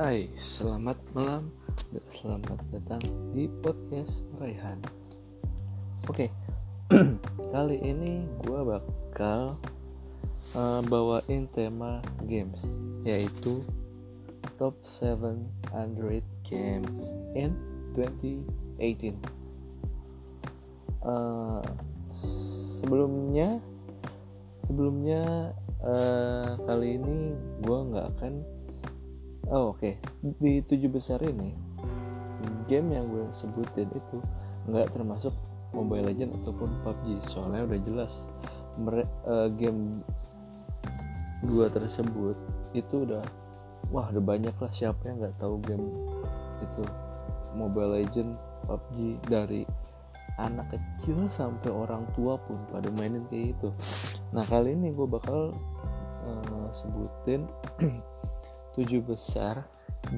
Hai, selamat malam dan selamat datang di podcast Raihan. Oke, kali ini gue bakal uh, bawain tema games, yaitu top 7 Android games in 2018. Uh, sebelumnya, sebelumnya uh, kali ini gue nggak akan oh oke. Okay. di tujuh besar ini game yang gue sebutin itu nggak termasuk Mobile Legend ataupun PUBG soalnya udah jelas uh, game dua tersebut itu udah wah udah banyak lah siapa yang nggak tahu game itu. Mobile Legend PUBG dari anak kecil sampai orang tua pun pada mainin kayak itu nah kali ini gue bakal uh, sebutin tujuh besar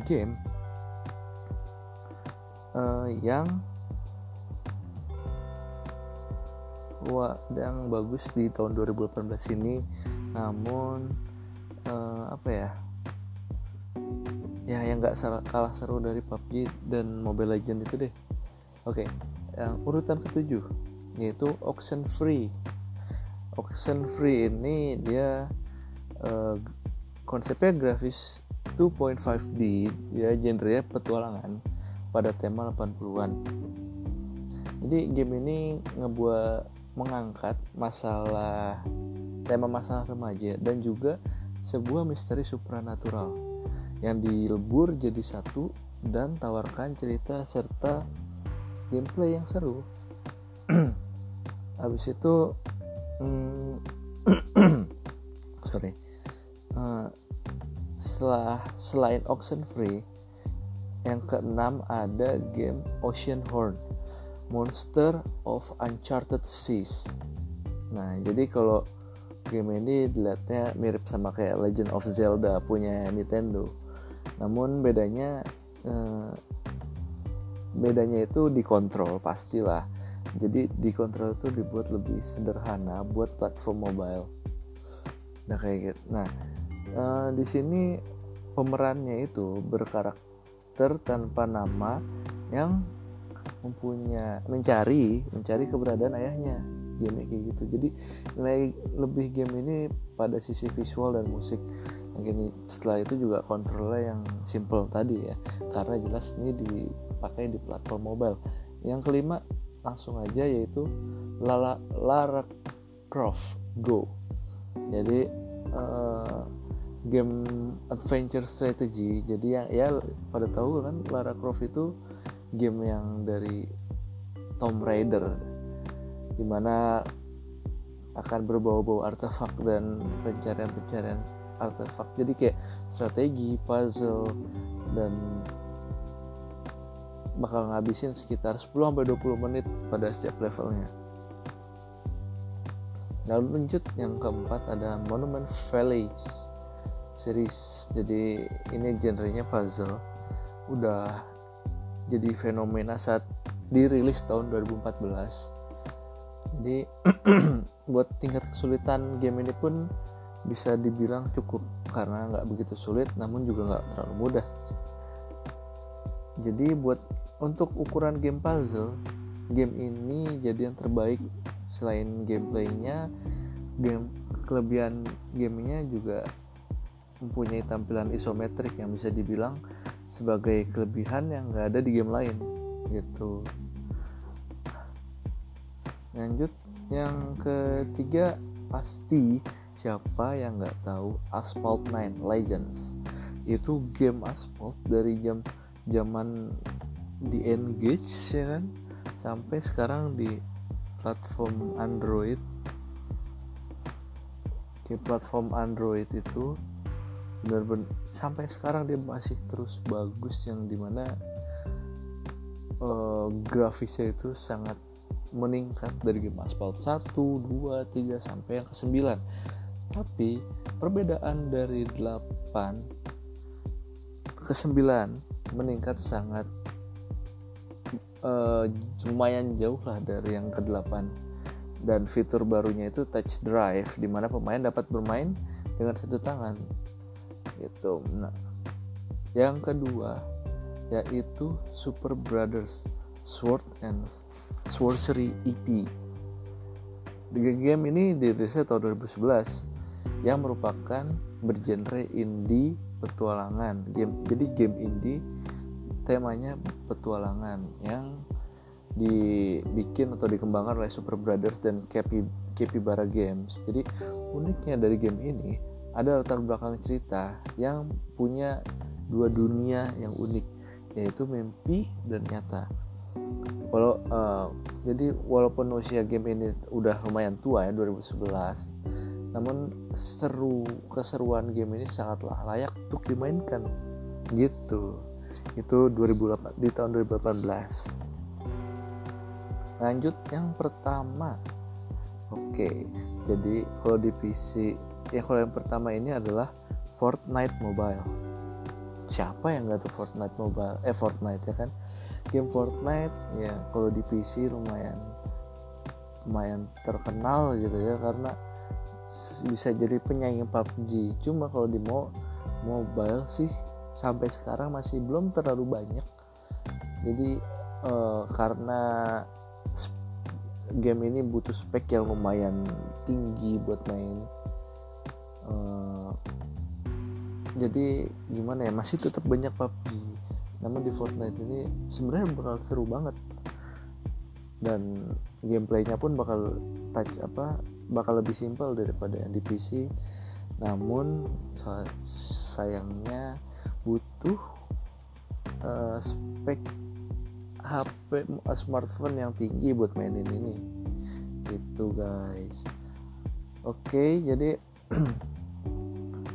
game uh, yang yang bagus di tahun 2018 ini. Namun uh, apa ya? Ya yang nggak kalah seru dari PUBG dan Mobile Legend itu deh. Oke okay. yang urutan ketujuh yaitu Auction Free. Auction Free ini dia uh, konsepnya grafis 2.5D ya genre petualangan pada tema 80-an jadi game ini ngebuat mengangkat masalah tema masalah remaja dan juga sebuah misteri supranatural yang dilebur jadi satu dan tawarkan cerita serta gameplay yang seru. Habis itu hmm, sorry uh, setelah selain Oxen Free yang keenam ada game Ocean Horn Monster of Uncharted Seas. Nah jadi kalau game ini dilihatnya mirip sama kayak Legend of Zelda punya Nintendo. Namun bedanya eh, bedanya itu dikontrol pastilah. Jadi dikontrol itu dibuat lebih sederhana buat platform mobile. Nah kayak gitu. Nah uh, di sini pemerannya itu berkarakter tanpa nama yang mempunyai mencari mencari keberadaan ayahnya. Game kayak gitu. Jadi nilai lebih game ini pada sisi visual dan musik. Mungkin setelah itu juga kontrolnya yang simple tadi ya. Karena jelas ini dipakai di platform mobile. Yang kelima langsung aja yaitu Lara, Lara Croft Go. Jadi uh, game adventure strategy. Jadi yang ya pada tahu kan Lara Croft itu game yang dari Tomb Raider di mana akan berbau-bau artefak dan pencarian-pencarian artefak. Jadi kayak strategi puzzle dan bakal ngabisin sekitar 10 sampai 20 menit pada setiap levelnya. Lalu lanjut yang keempat ada Monument Valleys series. Jadi ini genrenya puzzle. Udah jadi fenomena saat dirilis tahun 2014 jadi buat tingkat kesulitan game ini pun bisa dibilang cukup. Karena nggak begitu sulit namun juga nggak terlalu mudah. Jadi buat untuk ukuran game puzzle game ini jadi yang terbaik. Selain gameplaynya game kelebihan gamenya juga mempunyai tampilan isometrik yang bisa dibilang sebagai kelebihan yang nggak ada di game lain gitu. Lanjut yang ketiga pasti siapa yang nggak tahu Asphalt 9 Legends? Itu game Asphalt dari jam zaman di Engage ya kan? Sampai sekarang di platform Android. Di platform Android itu benar-benar sampai sekarang dia masih terus bagus yang di mana uh, grafisnya itu sangat meningkat. Dari game Asphalt 1, 2, 3 sampai yang ke-9 tapi perbedaan dari 8 ke 9 meningkat sangat uh, lumayan jauh lah dari yang ke-8 dan fitur barunya itu touch drive di mana pemain dapat bermain dengan satu tangan gitu. Nah yang kedua yaitu Super Brothers Sword and Sorcery EP game ini dirilis tahun 2011 yang merupakan bergenre indie petualangan. Game jadi game indie temanya petualangan yang dibikin atau dikembangkan oleh Super Brothers dan Capybara Games. Jadi uniknya dari game ini ada latar belakang cerita yang punya dua dunia yang unik yaitu mimpi dan nyata. Walau uh, jadi walaupun usia game ini udah lumayan tua ya 2011, namun seru keseruan game ini sangatlah layak untuk dimainkan gitu. Itu 2008 di tahun 2018 lanjut yang pertama oke jadi kalau di PC ya kalau yang pertama ini adalah Fortnite Mobile. Siapa yang nggak tuh Fortnite Mobile? Eh Fortnite ya kan? Game Fortnite ya kalau di PC lumayan lumayan terkenal gitu ya karena bisa jadi penyanyi PUBG cuma kalau di mo mobile sih sampai sekarang masih belum terlalu banyak. Jadi uh, karena game ini butuh spek yang lumayan tinggi buat main uh, jadi gimana ya masih tetap banyak PUBG namun di Fortnite ini sebenarnya bakal seru banget. Dan gameplaynya pun bakal touch apa bakal lebih simpel daripada yang di PC namun sayangnya butuh uh, spek HP smartphone yang tinggi buat mainin ini. Gitu guys. Oke jadi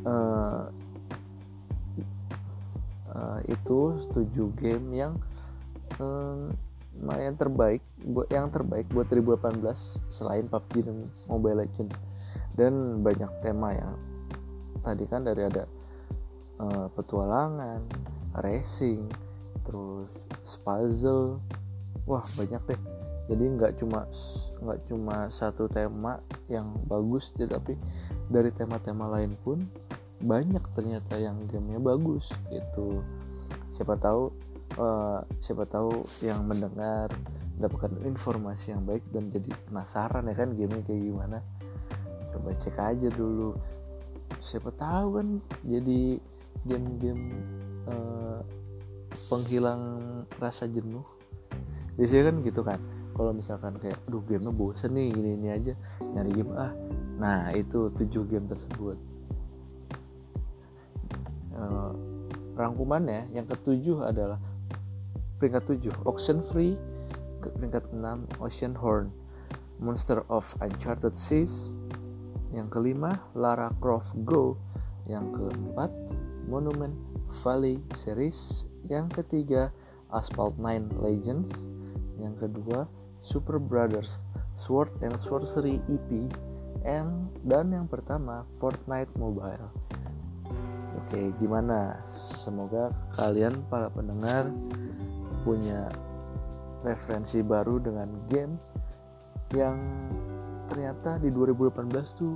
uh, uh, itu 7 game yang lumayan terbaik buat yang terbaik buat 2018 selain PUBG dan Mobile Legend dan banyak tema yang tadi kan dari ada uh, petualangan, racing, terus puzzle. Wah banyak deh. Jadi nggak cuma nggak cuma satu tema yang bagus tapi dari tema-tema lain pun banyak ternyata yang gamenya bagus gitu. Siapa tahu uh, siapa tahu yang mendengar mendapatkan informasi yang baik dan jadi penasaran ya kan gamenya kayak gimana. Coba cek aja dulu. Siapa tahu kan jadi game-game uh, penghilang rasa jenuh. Biasanya kan gitu kan kalau misalkan kayak aduh gamenya bosen nih gini ini aja nyari game. Ah nah itu tujuh game tersebut uh, rangkumannya yang ketujuh adalah peringkat tujuh Ocean Free peringkat enam Ocean Horn Monster of Uncharted Seas yang kelima Lara Croft Go yang keempat Monument Valley Series yang ketiga Asphalt 9 Legends yang kedua Super Brothers Sword and Sorcery EP and dan yang pertama Fortnite Mobile oke gimana? Semoga kalian para pendengar punya referensi baru dengan game yang ternyata di 2018 tuh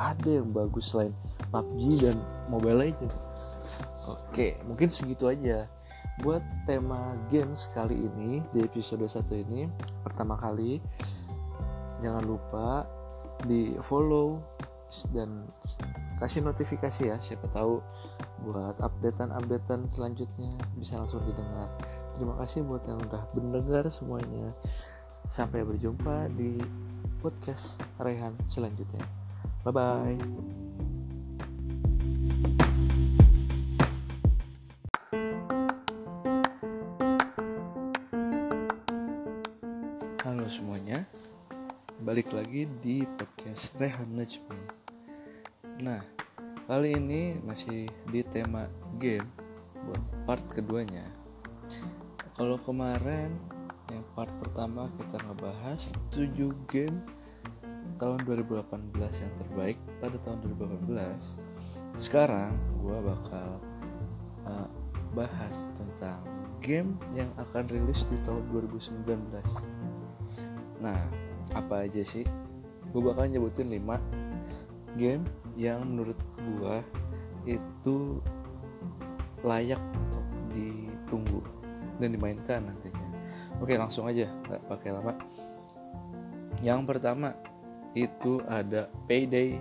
ada yang bagus selain PUBG dan Mobile Legends. Oke mungkin segitu aja. Buat tema games kali ini di episode 1 ini pertama kali jangan lupa di follow dan kasih notifikasi ya siapa tahu buat updatean-updatean selanjutnya bisa langsung didengar. Terima kasih buat yang udah mendengar semuanya. Sampai berjumpa di podcast Rehan selanjutnya. Bye bye balik lagi di podcast Rehan Najmi Nah kali ini masih di tema game buat part keduanya. Kalau kemarin yang part pertama kita ngebahas 7 game tahun 2018 yang terbaik pada tahun 2018 Sekarang gue bakal uh, bahas tentang game yang akan rilis di tahun 2019 Nah apa aja sih? Gue bakal nyebutin 5 game yang menurut gue itu layak untuk ditunggu dan dimainkan nantinya. Oke langsung aja nggak pakai lama. Yang pertama itu ada Payday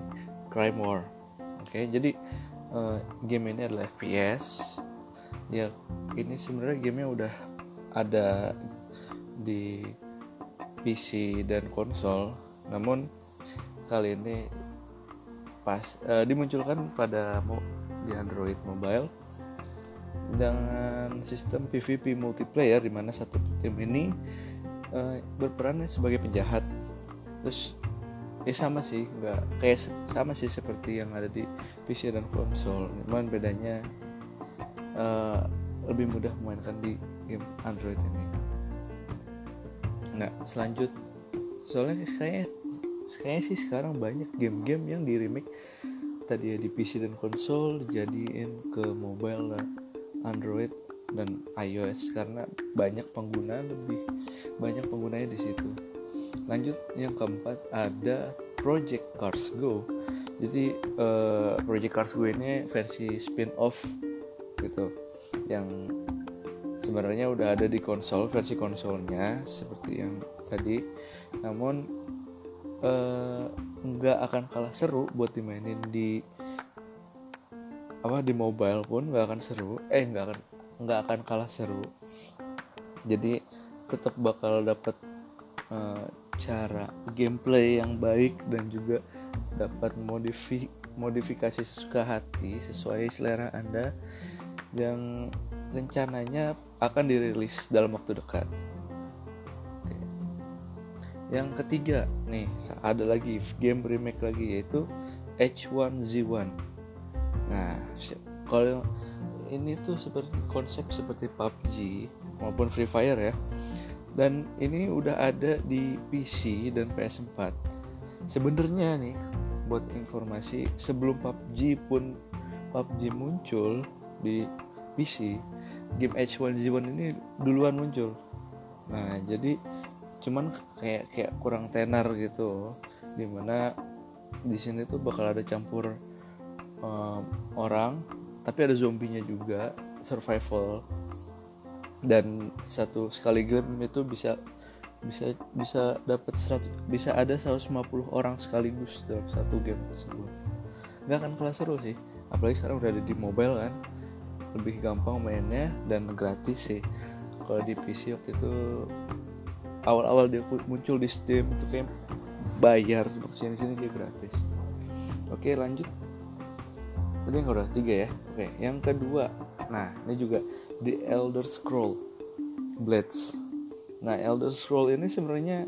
Crime War. Oke jadi uh, game ini adalah FPS ya ini sebenarnya gamenya udah ada di PC dan konsol. Namun kali ini pas uh, dimunculkan pada mo di Android mobile dengan sistem PvP multiplayer di mana satu tim ini uh, berperan sebagai penjahat. Terus ya sama sih nggak kayak sama sih seperti yang ada di PC dan konsol. Cuman bedanya uh, lebih mudah memainkan di game Android ini. Nah selanjut. Soalnya saya kayaknya sih sekarang banyak game-game yang di remake tadi ya di PC dan konsol dijadiin ke mobile Android dan iOS karena banyak pengguna lebih banyak penggunanya di situ. Lanjut yang keempat ada Project Cars Go. Jadi uh, Project Cars Go ini versi spin-off gitu yang sebenarnya udah ada di konsol versi konsolnya seperti yang tadi namun uh, nggak akan kalah seru buat dimainin di apa di mobile pun nggak akan seru. Eh nggak akan nggak akan kalah seru. Jadi tetap bakal dapat uh, cara gameplay yang baik dan juga dapat modifi modifikasi sesuka hati sesuai selera anda yang rencananya akan dirilis dalam waktu dekat yang ketiga nih ada lagi game remake lagi yaitu H1Z1 nah kalau ini tuh seperti konsep seperti PUBG maupun Free Fire ya. Dan ini udah ada di PC dan PS4 sebenarnya nih buat informasi sebelum PUBG pun PUBG muncul di PC game H1Z1 ini duluan muncul. Nah jadi cuman kayak kayak kurang tenar gitu. Di mana di sini tuh bakal ada campur um, orang tapi ada zombinya juga survival. Dan satu sekali game itu bisa bisa bisa dapat bisa ada 150 orang sekaligus dalam satu game tersebut. Nggak akan kalah seru sih. Apalagi sekarang udah ada di mobile kan. Lebih gampang mainnya dan gratis sih. Kalau di PC waktu itu awal-awal dia muncul di Steam itu kayak bayar sini sini dia gratis. Oke lanjut. Tadi yang udah tiga ya? Oke yang kedua. Nah ini juga The Elder Scroll Blades. Nah Elder Scroll ini sebenarnya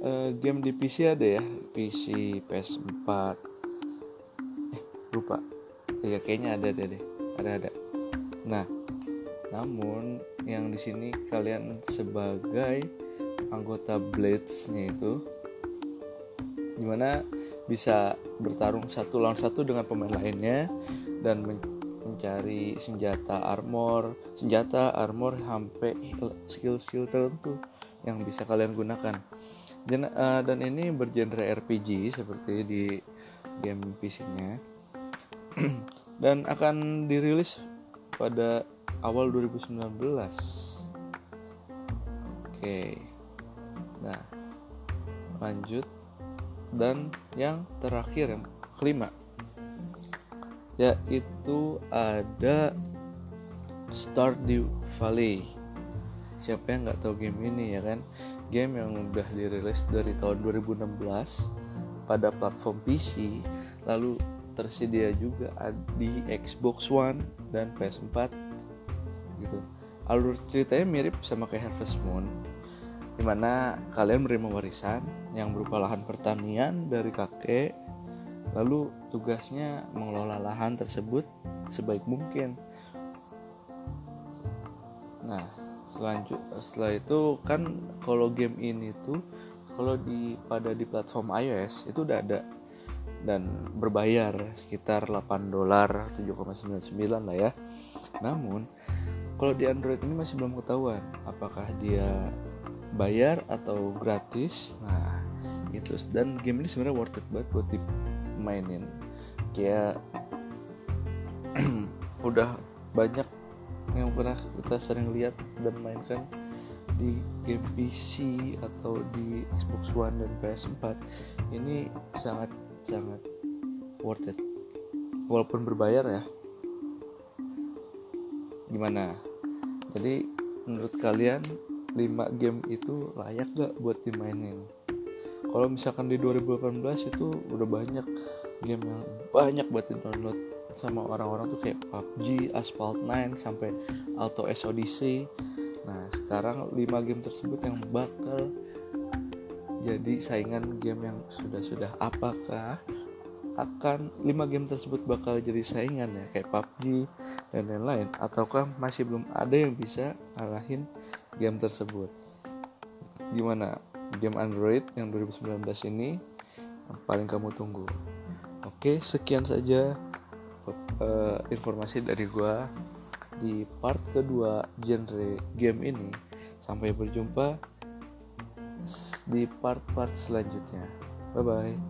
uh, game di PC ada ya? PC PS4 eh lupa. Ya kayaknya ada deh deh. Ada ada. Nah namun yang di sini kalian sebagai anggota Blades-nya itu di mana bisa bertarung satu lawan satu dengan pemain lainnya dan mencari senjata armor senjata armor sampai skill-skill tertentu yang bisa kalian gunakan. Dan, uh, dan ini bergenre RPG seperti di game PC-nya dan akan dirilis pada awal 2019 oke. okay nah lanjut. Dan yang terakhir yang kelima yaitu ada Stardew Valley. Siapa yang nggak tahu game ini ya kan? Game yang udah dirilis dari tahun 2016 pada platform PC lalu tersedia juga di Xbox One dan PS4 gitu. Alur ceritanya mirip sama kayak Harvest Moon di mana kalian menerima warisan yang berupa lahan pertanian dari kakek lalu tugasnya mengelola lahan tersebut sebaik mungkin. Nah lanjut setelah itu kan kalau game ini tuh kalau di pada di platform iOS itu udah ada dan berbayar sekitar 8 dolar 7,99 lah ya. Namun kalau di Android ini masih belum ketahuan apakah dia bayar atau gratis. Nah itu dan game ini sebenarnya worth it banget buat dimainin. Kayak udah banyak yang pernah kita sering lihat dan mainkan di game PC atau di Xbox One dan PS4 ini sangat sangat worth it. Walaupun berbayar ya. Gimana? Jadi menurut kalian 5 game itu layak gak buat dimainin kalau misalkan di 2018 itu udah banyak game yang banyak buat di download sama orang-orang tuh kayak PUBG, Asphalt 9 sampai Auto S Odyssey. Nah, sekarang 5 game tersebut yang bakal jadi saingan game yang sudah-sudah apakah akan 5 game tersebut bakal jadi saingan ya kayak PUBG dan lain-lain ataukah masih belum ada yang bisa ngalahin game tersebut. Gimana? Game Android yang 2019 ini yang paling kamu tunggu. Oke, sekian saja uh, informasi dari gua di part kedua genre game ini. Sampai berjumpa di part-part selanjutnya. Bye bye.